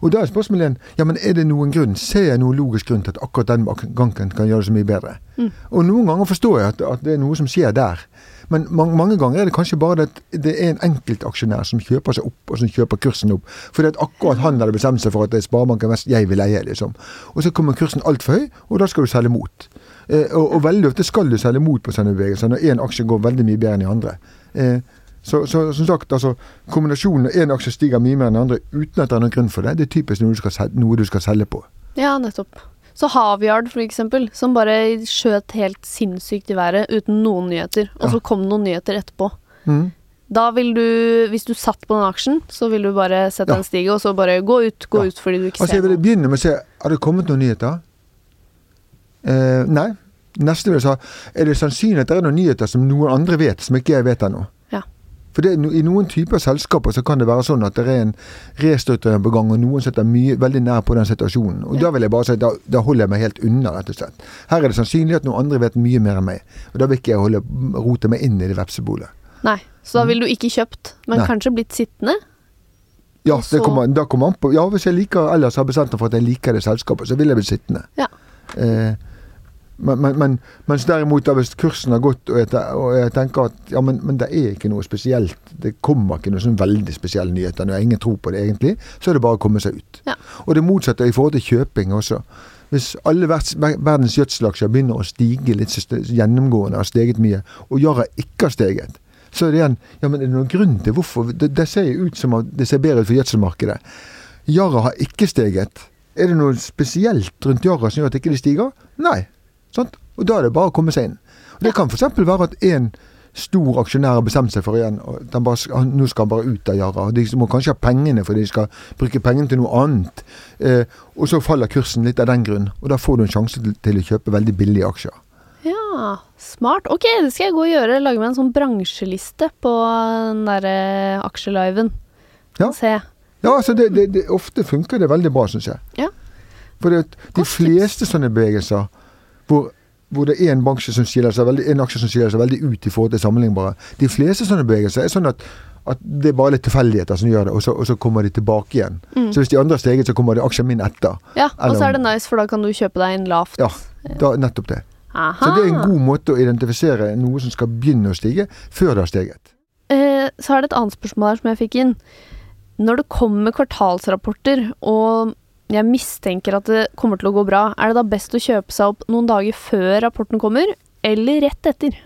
Og da er spørsmålet igjen ja, men er det noen grunn, ser jeg noen logisk grunn til at akkurat den gangen kan gjøre det så mye bedre? Mm. Og noen ganger forstår jeg at, at det er noe som skjer der. Men mange, mange ganger er det kanskje bare det at det er en enkeltaksjonær som kjøper seg opp, og som kjøper kursen opp. Fordi at akkurat han hadde bestemt seg for at det er Sparebanken mest jeg vil eie, liksom. Og så kommer kursen altfor høy, og da skal du selge mot. Eh, og, og veldig ofte skal du selge mot på sånne bevegelser når én aksje går veldig mye bedre enn de andre. Eh, så, så som sagt, altså, kombinasjonen når én aksje stiger mye mer enn den andre uten at det er noen grunn for det, det er typisk noe du skal, noe du skal selge på. Ja, nettopp. Så Havyard, for eksempel, som bare skjøt helt sinnssykt i været uten noen nyheter, og Ja. så kom noen nyheter etterpå. Mm. Da vil du, hvis du satt på den aksjen, så vil du bare sette Ja. den stige, og så bare gå ut, gå Ja. ut fordi du ikke Altså, ser jeg vil begynne med å se Har det kommet noen nyheter? Eh, nei. Neste vil jeg si Er det sannsynlig at det er noen nyheter som noen andre vet, som ikke jeg vet ennå? For det, I noen typer selskaper så kan det være sånn at det er en restrukturering på gang, og noen sitter mye, veldig nær på den situasjonen. Og. Da vil jeg bare si da, da holder jeg meg helt unna, rett og slett. Her er det sannsynlig at noen andre vet mye mer enn meg. Og da vil ikke jeg holde, rote meg inn i det vepsebolet. Nei, så da ville du ikke kjøpt, men Nei. kanskje blitt sittende. Ja, det kommer, da kommer an på Ja, hvis jeg liker ellers har bestemt meg for at jeg liker det selskapet, så vil jeg bli sittende. Ja. Eh, men, men, men, mens derimot da hvis kursen har gått, og jeg, og jeg tenker at ja, men, men det er ikke noe spesielt, det kommer ikke noen sånn veldig spesielle nyheter, når ingen tror på det egentlig, så er det bare å komme seg ut. Ja. Og det motsatte i forhold til kjøping også. Hvis alle verds, verdens gjødselaksjer begynner å stige litt gjennomgående, har steget mye, og Yara ikke har steget, så er det igjen Ja, men er det noen grunn til hvorfor? Det, det ser jo ut som at det ser bedre ut for gjødselmarkedet. Yara har ikke steget. Er det noe spesielt rundt Yara som gjør at ikke de stiger? Nei. Sant? Og da er det bare å komme seg inn. Og det kan f.eks. være at en stor aksjonær har bestemt seg for igjen og bare, nå skal han bare ut av Yara. De må kanskje ha pengene for de skal bruke pengene til noe annet. Eh, og så faller kursen litt av den grunn, og da får du en sjanse til, til å kjøpe veldig billige aksjer. Ja, smart. Ok, det skal jeg gå og gjøre. Lage meg en sånn bransjeliste på den derre aksjeliven. Ja. Se. Ja, altså det, det, det, Ofte funker det veldig bra, syns jeg. Ja. For de fleste sånne bevegelser hvor, hvor det er en, banksje som skiller seg veldig, en aksje som skiller seg veldig ut i forhold til sammenlignbare De fleste sånne bevegelser er sånn at, at det er bare litt tilfeldigheter som gjør det, og så, og så kommer de tilbake igjen. Mm. Så hvis de andre har steget, så kommer det aksjen min etter. Ja, og så er det nice, for da kan du kjøpe deg en lavt. Ja, da, nettopp det. Aha. Så det er en god måte å identifisere noe som skal begynne å stige, før det har steget. Eh, så er det et annet spørsmål her som jeg fikk inn. Når det kommer kvartalsrapporter, og jeg mistenker at det kommer til å gå bra, er det da best å kjøpe seg opp noen dager før rapporten kommer, eller rett etter?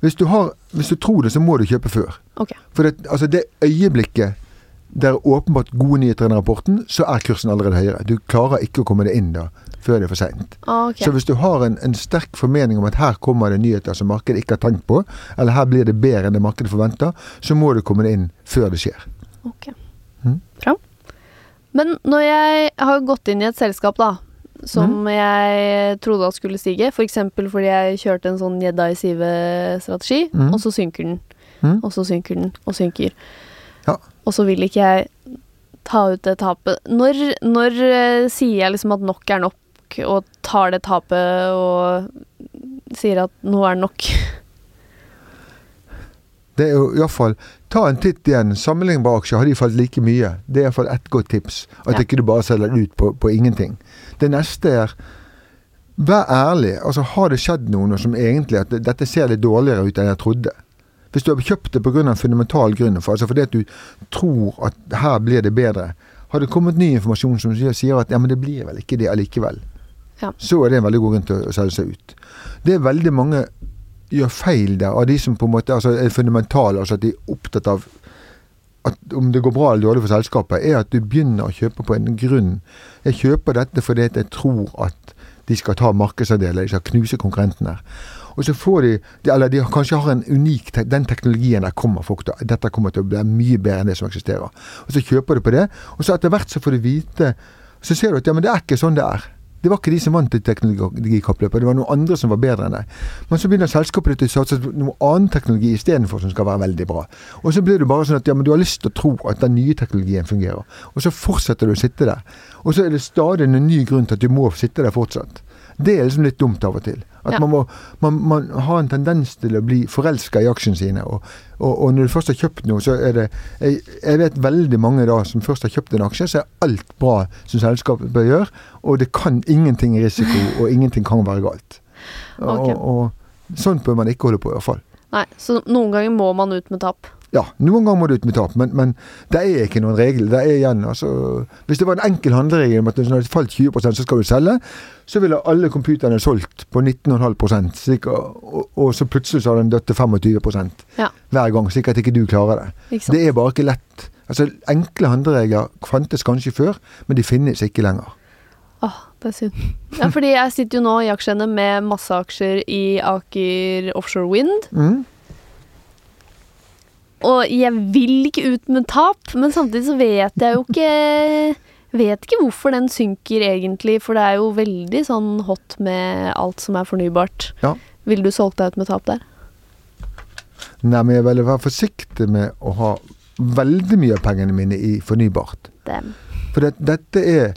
Hvis du, har, hvis du tror det, så må du kjøpe før. Okay. For det, altså det øyeblikket det er åpenbart gode nyheter i den rapporten, så er kursen allerede høyere. Du klarer ikke å komme deg inn da før det er for seint. Okay. Så hvis du har en, en sterk formening om at her kommer det nyheter som markedet ikke har tenkt på, eller her blir det bedre enn det markedet forventer, så må du komme deg inn før det skjer. Ok. Mm? Bra. Men når jeg har gått inn i et selskap, da, som jeg trodde at skulle stige, f.eks. For fordi jeg kjørte en sånn gjedda i sivet-strategi, mm. og så synker den, mm. og så synker den, og synker. Ja. Og så vil ikke jeg ta ut det tapet. Når, når eh, sier jeg liksom at nok er nok, og tar det tapet og sier at nå er det nok? Det er jo iallfall Ta en titt igjen. Sammenlignbare aksjer, har de falt like mye? Det er iallfall ett godt tips. At Ja. ikke du bare selger ut på, på ingenting. Det neste er Vær ærlig. Altså, har det skjedd noe som egentlig at dette ser litt dårligere ut enn jeg trodde? Hvis du har kjøpt det pga. en fundamental grunn, for, altså fordi at du tror at her blir det bedre, har det kommet ny informasjon som sier, at ja, men det blir vel ikke det allikevel, Ja. så er det en veldig god grunn til å selge seg ut. Det er veldig mange gjør feil der, av de som på en måte altså, er fundamentale, altså at de er opptatt av at om det går bra eller dårlig for selskapet, er at du begynner å kjøpe på en grunn. Jeg kjøper dette fordi jeg tror at de skal ta markedsandeler, de skal knuse konkurrentene. Og så får de, de Eller de kanskje har en unik Den teknologien der kommer folk til Dette kommer til å bli mye bedre enn det som eksisterer. Og så kjøper du på det, og så etter hvert så får du vite Så ser du at ja, men det er ikke sånn det er. Det var ikke de som vant det teknologikappløpet, det var noen andre som var bedre enn deg. Men så begynner selskapet ditt å satse på noe annen teknologi istedenfor som skal være veldig bra. Og så blir det bare sånn at ja, men du har lyst til å tro at den nye teknologien fungerer. Og så fortsetter du å sitte der. Og så er det stadig en ny grunn til at du må sitte der fortsatt. Det er liksom litt dumt av og til. At Ja. man må man, man har en tendens til å bli forelska i aksjene sine. Og, og, og når du først har kjøpt noe, så er det jeg, jeg vet veldig mange da som først har kjøpt en aksje, så er alt bra som selskapet bør gjøre. Og det kan ingenting i risiko, og ingenting kan være galt. Okay. Og, og sånn bør man ikke holde på, i hvert fall. Nei, så noen ganger må man ut med tap. Ja, noen ganger må du ut med tap, men, men det er ikke noen regel. Det er igjen, altså, hvis det var en enkel handleregel om at hvis det falt 20% så skal du selge, så ville alle computerne solgt på 19,5 slik, og, og, og så plutselig så har den dødd til 25 Ja. hver gang, slik at ikke du klarer det. Ikke? Det er bare ikke lett. Altså, Enkle handleregler fantes kanskje før, men de finnes ikke lenger. Åh, det er synd. Ja, fordi jeg sitter jo nå i aksjene med masse aksjer i Aker Offshore Wind. Mm. Og jeg vil ikke ut med tap, men samtidig så vet jeg jo ikke Vet ikke hvorfor den synker egentlig, for det er jo veldig sånn hot med alt som er fornybart. Ja. Ville du solgt deg ut med tap der? Nei, men jeg vil være forsiktig med å ha veldig mye av pengene mine i fornybart. Dem. For det, dette er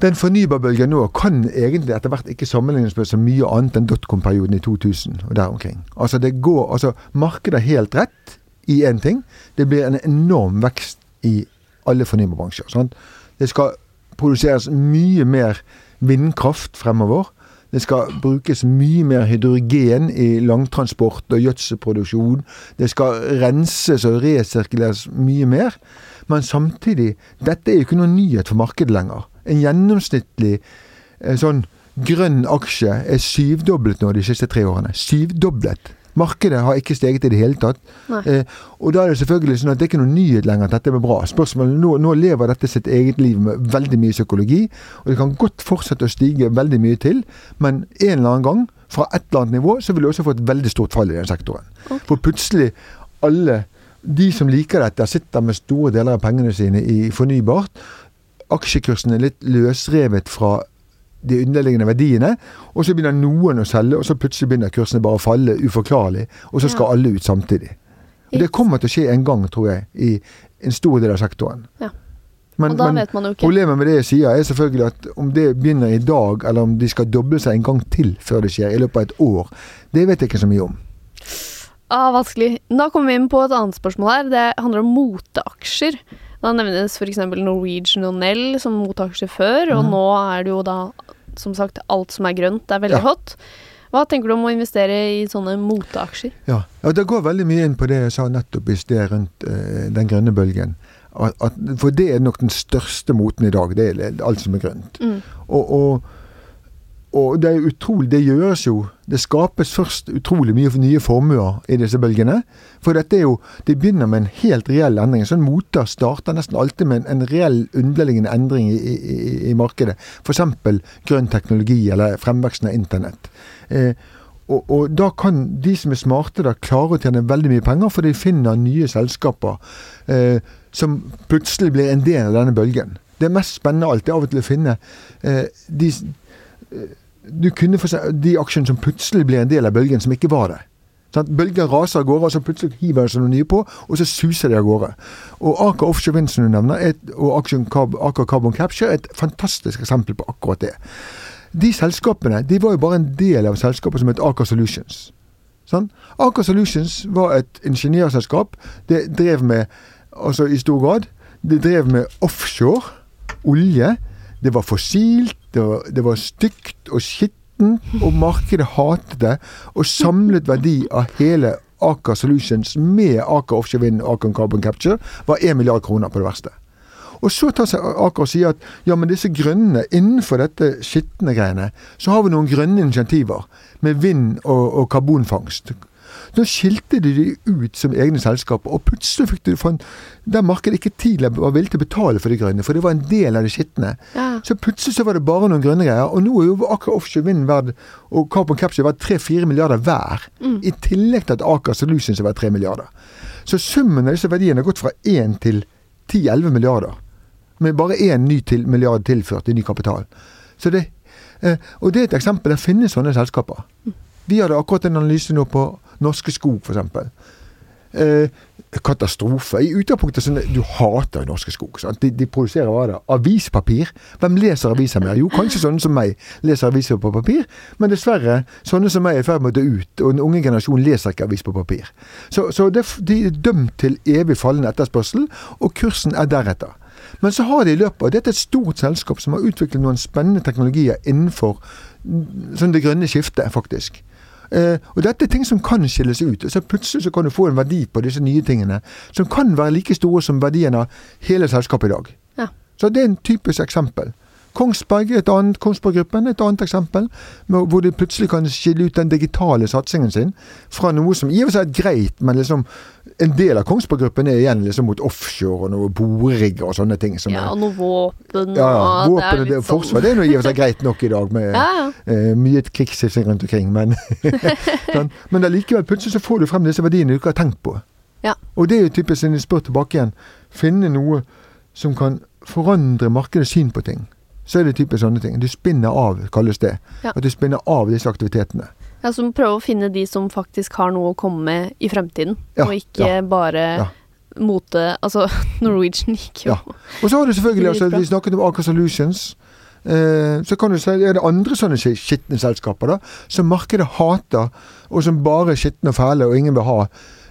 Den fornybarbølgen nå kan egentlig etter hvert ikke sammenlignes med så mye annet enn dotcom-perioden i 2000 og der omkring. Altså det går, altså Markedet har helt rett i én ting. Det blir en enorm vekst i alle fornybarbransjer. Sant? Det skal produseres mye mer vindkraft fremover. Det skal brukes mye mer hydrogen i langtransport og gjødselproduksjon. Det skal renses og resirkuleres mye mer. Men samtidig, dette er jo ikke noen nyhet for markedet lenger. En gjennomsnittlig eh, sånn grønn aksje er syvdoblet nå de siste tre årene. Syvdoblet. Markedet har ikke steget i det hele tatt. Eh, og da er det selvfølgelig sånn at det er ikke noen nyhet lenger at dette er bra. Spørsmålet nå, nå lever dette sitt eget liv med veldig mye psykologi, og det kan godt fortsette å stige veldig mye til, men en eller annen gang, fra et eller annet nivå, så vil du også få et veldig stort fall i den sektoren. Okay. For plutselig alle de som liker dette, sitter med store deler av pengene sine i fornybart. Aksjekursen er litt løsrevet fra de underliggende verdiene, og så begynner noen å selge, og så plutselig begynner kursene bare å falle uforklarlig, og så skal Ja. alle ut samtidig. Og Det kommer til å skje en gang, tror jeg, i en stor del av sektoren. Ja. Men, men problemet med det jeg sier, er selvfølgelig at om det begynner i dag, eller om de skal doble seg en gang til før det skjer, i løpet av et år, det vet jeg ikke så mye om. Ah, vanskelig. Da kommer vi inn på et annet spørsmål her. Det handler om moteaksjer. Da nevnes f.eks. Norwegian og Nell som moteaksjer før, og Mhm. nå er det jo da som sagt alt som er grønt. Det er veldig Ja. hot. Hva tenker du om å investere i sånne moteaksjer? Ja, ja Det går veldig mye inn på det jeg sa nettopp i sted rundt eh, den grønne bølgen. At, at, for det er nok den største moten i dag. Det er alt som er grønt. Mm. Og, og, og det er utrolig Det gjøres jo Det skapes først utrolig mye nye formuer i disse bølgene. For dette er jo Det begynner med en helt reell endring. Sånn moter starter nesten alltid med en, reell underliggende endring i, i, i markedet. F.eks. grønn teknologi eller fremveksten av internett. Eh, og, og, da kan de som er smarte, da klare å tjene veldig mye penger, for de finner nye selskaper eh, som plutselig blir en del av denne bølgen. Det mest spennende alt er av og til å finne eh, de, eh, du kunne få se de aksjene som plutselig blir en del av bølgen, som ikke var det. Sånn, bølgen raser av gårde, og så plutselig hiver det seg noe nye på, og så suser de av gårde. Og Aker Offshore Wind, som du nevner, et, og Aker Carbon Capture er et fantastisk eksempel på akkurat det. De selskapene de var jo bare en del av selskapet som het Aker Solutions. Sånn? Aker Solutions var et ingeniørselskap. Det drev med, altså i stor grad, det drev med offshore, olje. Det var fossilt, det var, det var stygt og skittent, og markedet hatet det. Og samlet verdi av hele Aker Solutions med Aker Offshore Wind og Aker Carbon Capture var 1 milliard kroner på det verste. Og så tar seg Aker og sier at ja, men disse grønne, innenfor dette skitne greiene, så har vi noen grønne initiativer med vind og, og karbonfangst. Nå skilte de de ut som egne selskaper, og plutselig fikk du fant der markedet ikke tidligere var villig til å betale for de grønne, for det var en del av det skitne. Ja. Så plutselig så var det bare noen grønne greier, og nå er jo Aker Offshore Vind verd, og Carbon Capture verdt 3-4 milliarder hver. Mm. I tillegg til at Aker Solutions er verdt 3 milliarder. Så summen av disse verdiene har gått fra 1 til 10-11 milliarder. Med bare én ny til, milliard tilført i ny kapital. Så det, eh, og det er et eksempel. Det finnes sånne selskaper. Vi hadde akkurat en analyse nå på Norske Skog, f.eks. Eh, katastrofe. I utgangspunktet sånn Du hater Norske Skog. De, de produserer hva da? Avispapir. Hvem leser aviser mer? Jo, kanskje sånne som meg leser aviser på papir. Men dessverre, sånne som meg er i ferd med å dø ut. Og den unge generasjonen leser ikke avis på papir. Så, så det, de er dømt til evig fallende etterspørsel, og kursen er deretter. Men så har de i løpet av Dette er et stort selskap som har utviklet noen spennende teknologier innenfor sånn det grønne skiftet, faktisk. Eh, og dette er ting som kan skilles ut. så Plutselig så kan du få en verdi på disse nye tingene som kan være like store som verdien av hele selskapet i dag. Ja. Så det er en typisk eksempel. Kongsberg er et annet, Kongsberg Gruppen er et annet eksempel, hvor de plutselig kan skille ut den digitale satsingen sin fra noe som i og for seg er greit, men liksom en del av Kongsberg Gruppen er igjen liksom mot offshore og noe borerigger og sånne ting. Som ja, og noe våpen ja, ja, og våpen er litt det, sånn- forsvar det er noe i og for seg greit nok i dag, med Ja, eh, mye krigshissing rundt omkring, men sånn. Men allikevel, plutselig så får du frem disse verdiene du ikke har tenkt på. Ja. Og det er jo typisk, siden jeg spør tilbake igjen, finne noe som kan forandre markedets syn på ting. Så er det typisk sånne ting. Du spinner av, kalles det. Ja. At du spinner av disse aktivitetene. Ja, så må prøve å finne de som faktisk har noe å komme med i fremtiden, Ja, og ikke ja, bare ja. mote Altså, Norwegian gikk jo Ja. Og så har du selvfølgelig, altså, vi snakket om Aker Solutions. Eh, så kan du si er det andre sånne sk- skitne selskaper da, som markedet hater, og som bare er skitne og fæle og ingen vil ha.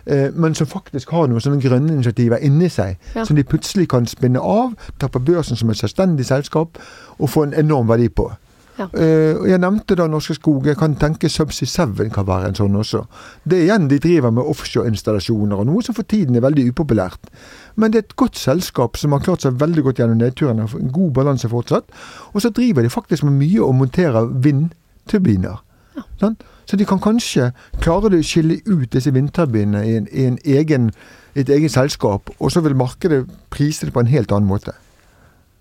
Eh, men som faktisk har noen sånne grønne initiativer inni seg, Ja. som de plutselig kan spinne av, ta på børsen som et selvstendig selskap, og få en enorm verdi på. Ja. Eh, og jeg nevnte da Norske Skog. Jeg kan tenke Subsea 7 kan være en sånn også. Det er igjen de driver med offshore-installasjoner, og noe som for tiden er veldig upopulært. Men det er et godt selskap som har klart seg veldig godt gjennom nedturen. har En god balanse fortsatt. Og så driver de faktisk med mye å montere vindturbiner. Sant? Så de kan kanskje klare å skille ut disse vindturbinene i, en, i en egen, et eget selskap, og så vil markedet prise det på en helt annen måte.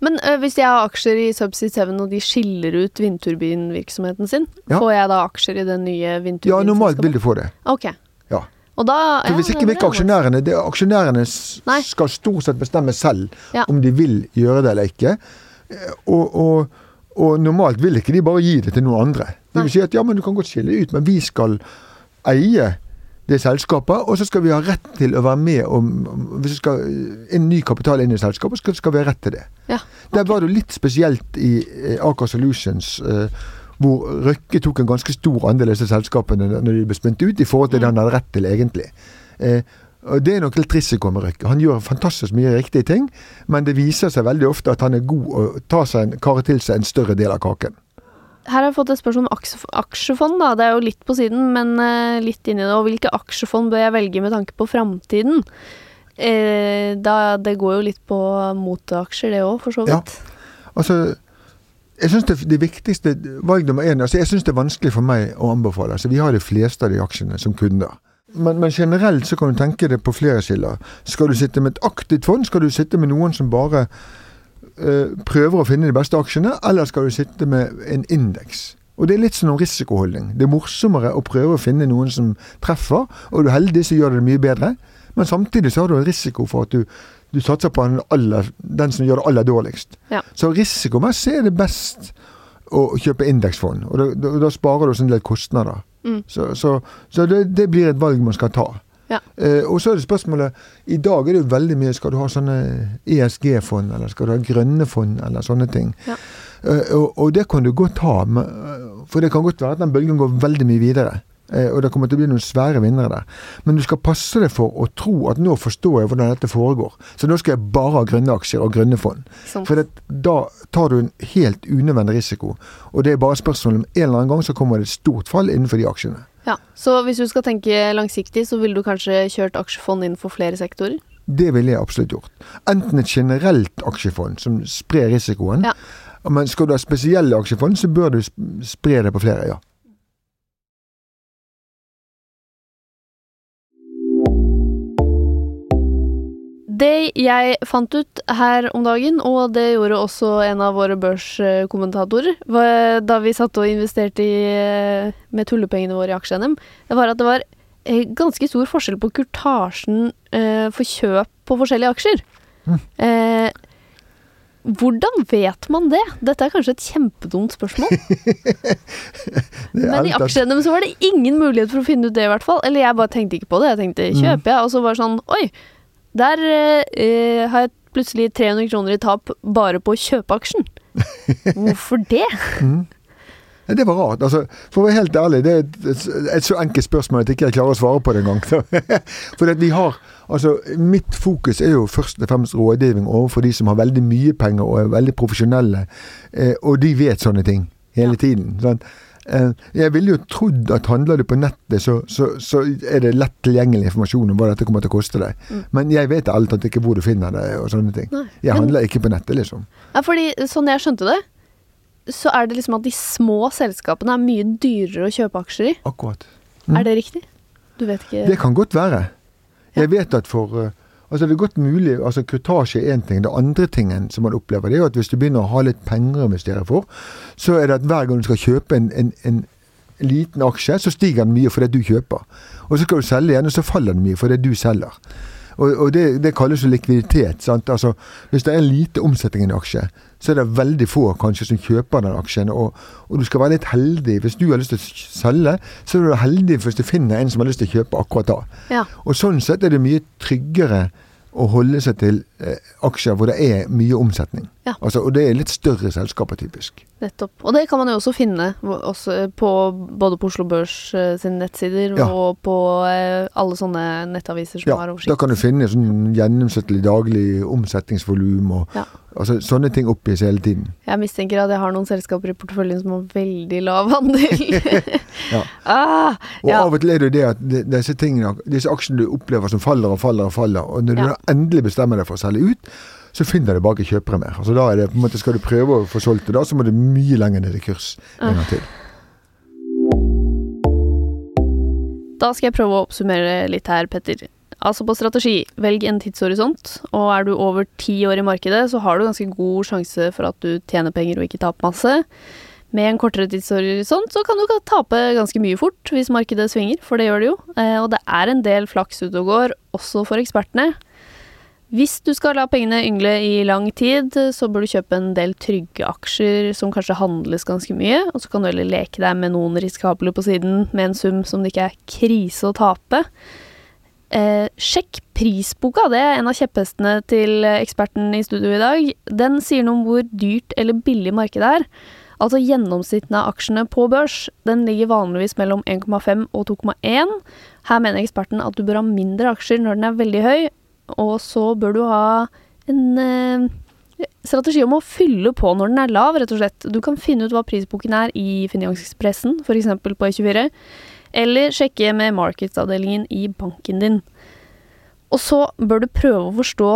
Men ø, hvis jeg har aksjer i Subsea 7 og de skiller ut vindturbinvirksomheten sin, Ja. får jeg da aksjer i det nye Ja, normalt vil du få det. Ok. Ja. Da For hvis ikke vil det ikke er aksjonærene det, Aksjonærene Nei. skal stort sett bestemme selv Ja. om de vil gjøre det eller ikke. Eh, Og, og, og normalt vil ikke de bare gi det til noen andre. Det vil si at ja, men du kan godt skille ut, men vi skal eie det selskapet, og så skal vi ha rett til å være med om Hvis det skal en ny kapital inn i selskapet, så skal vi ha rett til det. Ja, Der var det litt spesielt i eh, Aker Solutions, eh, hvor Røkke tok en ganske stor andel av disse selskapene når de ble spunnet ut, i forhold til det han hadde rett til egentlig. Eh, og Det er nok litt risiko med Røkke. Han gjør fantastisk mye riktige ting, men det viser seg veldig ofte at han er god å ta seg en, kare til seg en større del av kaken. Her har jeg fått et spørsmål om aksjefond. da. Det er jo litt på siden, men eh, litt inni det. Og hvilke aksjefond bør jeg velge med tanke på framtiden? eh, da, det går jo litt på moteaksjer, det òg, for så Ja. vidt. Altså, jeg synes det, det viktigste valg nummer én altså Jeg syns det er vanskelig for meg å anbefale. altså Vi har de fleste av de aksjene som kunder. Men, men generelt så kan du tenke det på flere skiller. Skal du sitte med et aktivt fond? Skal du sitte med noen som bare prøver å finne de beste aksjene? Eller skal du sitte med en indeks? Og det er litt sånn om risikoholdning. Det er morsommere å prøve å finne noen som treffer, og er du heldig så gjør det det mye bedre. Men samtidig så har du en risiko for at du, du satser på den, aller, den som gjør det aller dårligst. Ja. Så risikomessig er det best å kjøpe indeksfond, og da, da, da sparer du også en del kostnader. Mm. Så, så, så det, det blir et valg man skal ta. Ja. Eh, og så er det spørsmålet I dag er det jo veldig mye Skal du ha sånne ESG-fond, eller skal du ha grønne fond, eller sånne ting. Ja. Eh, og, og det kan du godt ha, eh, for det kan godt være at den bølgen går veldig mye videre. Eh, og det kommer til å bli noen svære vinnere der. Men du skal passe deg for å tro at nå forstår jeg hvordan dette foregår. Så nå skal jeg bare ha grønne aksjer og grønne fond. Sånn. For det, da tar du en helt unødvendig risiko. Og det er bare spørsmål om en eller annen gang så kommer det et stort fall innenfor de aksjene. Ja, Så hvis du skal tenke langsiktig, så ville du kanskje kjørt aksjefond innenfor flere sektorer? Det ville jeg absolutt gjort. Enten et generelt aksjefond som sprer risikoen. Ja. Men skal du ha spesielle aksjefond, så bør du spre det på flere, ja. Det jeg fant ut her om dagen, og det gjorde også en av våre børskommentatorer, da vi satt og investerte i, eh, med tullepengene våre i aksje-NM, det var at det var eh, ganske stor forskjell på kurtasjen eh, for kjøp på forskjellige aksjer. Mm. Eh, hvordan vet man det? Dette er kanskje et kjempedumt spørsmål. Men i alt aksje-NM så var det ingen mulighet for å finne ut det, i hvert fall. Eller jeg bare tenkte ikke på det. Jeg tenkte Mm. kjøper jeg, og så var det sånn Oi, der eh, har jeg plutselig 300 kroner i tap bare på å kjøpe aksjen. Hvorfor det? Mm. Det var rart. altså, For å være helt ærlig, det er et, et, så enkelt spørsmål at jeg ikke klarer å svare på det engang. For vi har, altså, Mitt fokus er jo først og fremst rådgivning overfor de som har veldig mye penger og er veldig profesjonelle. Eh, og de vet sånne ting hele tiden. sant? Eh, jeg ville jo trodd at handler du på nettet, så, så, så er det lett tilgjengelig informasjon om hva dette kommer til å koste deg. Mm. Men jeg vet alt at ikke hvor du finner det og sånne ting. Nei. Jeg Men- handler ikke på nettet, liksom. Ja, fordi sånn jeg skjønte det, så er det liksom at de små selskapene er mye dyrere å kjøpe aksjer i. Akkurat. Mm. Er det riktig? Du vet ikke Det kan godt være. Jeg vet at for eh, Altså Det er godt mulig altså Kutasje er én ting. Det andre tingen som man opplever, det er at hvis du begynner å ha litt penger å investere for, så er det at hver gang du skal kjøpe en, en, en liten aksje, så stiger den mye fordi du kjøper. Og så skal du selge igjen, og så faller den mye fordi du selger. Og, og det, det kalles jo likviditet. sant? Altså, Hvis det er lite omsetning i en aksje, så er det veldig få kanskje som kjøper den aksjen. Og, og du skal være litt heldig. Hvis du har lyst til å selge, så er du heldig hvis du finner en som har lyst til å kjøpe akkurat da. Ja. Og sånn sett er det mye tryggere å holde seg til eh, aksjer hvor det er mye omsetning. Ja. Altså, og det er litt større selskaper, typisk. Nettopp. Og det kan man jo også finne også på, både på Oslo Børs eh, sine nettsider Ja. og på eh, alle sånne nettaviser som Ja, har da kan du finne sånn gjennomsnittlig daglig omsetningsvolum og Ja. altså, sånne ting oppgis hele tiden. Jeg mistenker at jeg har noen selskaper i porteføljen som har veldig lav andel. Ja. ah, Og av og til er det jo det at disse tingene, disse aksjene du opplever som faller og faller og faller, og når du endelig bestemmer deg for å selge ut, så finner du bare ikke kjøpere mer. Altså da er det på en måte Skal du prøve å få solgt det da, så må du mye lenger ned i kurs en gang til. Da skal jeg prøve å oppsummere litt her, Petter. Altså på strategi, velg en tidshorisont, og er du over ti år i markedet, så har du ganske god sjanse for at du tjener penger og ikke taper masse. Med en kortere tidshorisont så kan du tape ganske mye fort hvis markedet svinger, for det gjør det jo. Eh, Og det er en del flaks ute og går, også for ekspertene. Hvis du skal la pengene yngle i lang tid, så bør du kjøpe en del trygge aksjer som kanskje handles ganske mye, og så kan du heller leke deg med noen risikable på siden med en sum som det ikke er krise å tape. Eh, sjekk prisboka, det er en av kjepphestene til eksperten i studio i dag. Den sier noe om hvor dyrt eller billig markedet er. Altså gjennomsnittet av aksjene på børs, den ligger vanligvis mellom 1,5 og 2,1. Her mener eksperten at du bør ha mindre aksjer når den er veldig høy, og så bør du ha en eh, strategi om å fylle på når den er lav, rett og slett. Du kan finne ut hva prisboken er i Finansekspressen, f.eks. på E24, eller sjekke med markedsavdelingen i banken din. Og så bør du prøve å forstå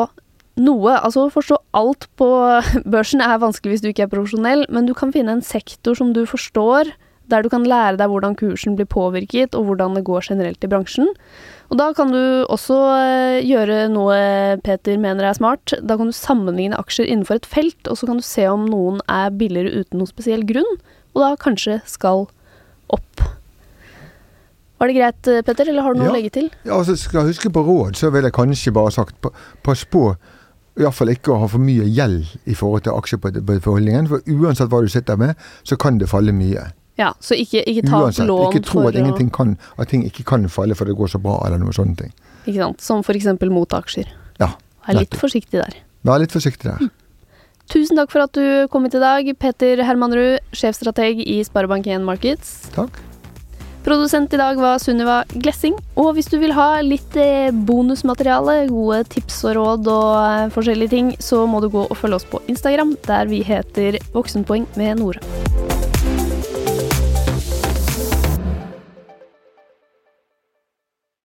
noe. Altså å forstå alt på børsen er vanskelig hvis du ikke er profesjonell, men du kan finne en sektor som du forstår, der du kan lære deg hvordan kursen blir påvirket, og hvordan det går generelt i bransjen. Og da kan du også eh, gjøre noe Peter mener er smart. Da kan du sammenligne aksjer innenfor et felt, og så kan du se om noen er billigere uten noen spesiell grunn, og da kanskje skal opp. Var det greit, Petter, eller har du noe Ja. å legge til? Ja, altså Skal jeg huske på råd, så ville jeg kanskje bare sagt pass på iallfall ikke å ha for mye gjeld i forhold til aksjeporteføljen. For uansett hva du sitter med, så kan det falle mye. Ja, så ikke, ikke ta opp lån Ikke tro at, ingenting kan, at ting ikke kan falle for det går så bra, eller noe sånne ting. Ikke sant? Som eksempel mot aksjer. Ja, Vær litt forsiktig der. Vær litt forsiktig der. Tusen takk for at du kom hit i dag, Peter Hermanrud, sjefstrateg i Sparebank1 Markets. Takk. Produsent i dag var Sunniva Glessing. Og hvis du vil ha litt eh, bonusmateriale, gode tips og råd og eh, forskjellige ting, så må du gå og følge oss på Instagram, der vi heter Voksenpoeng med Nora.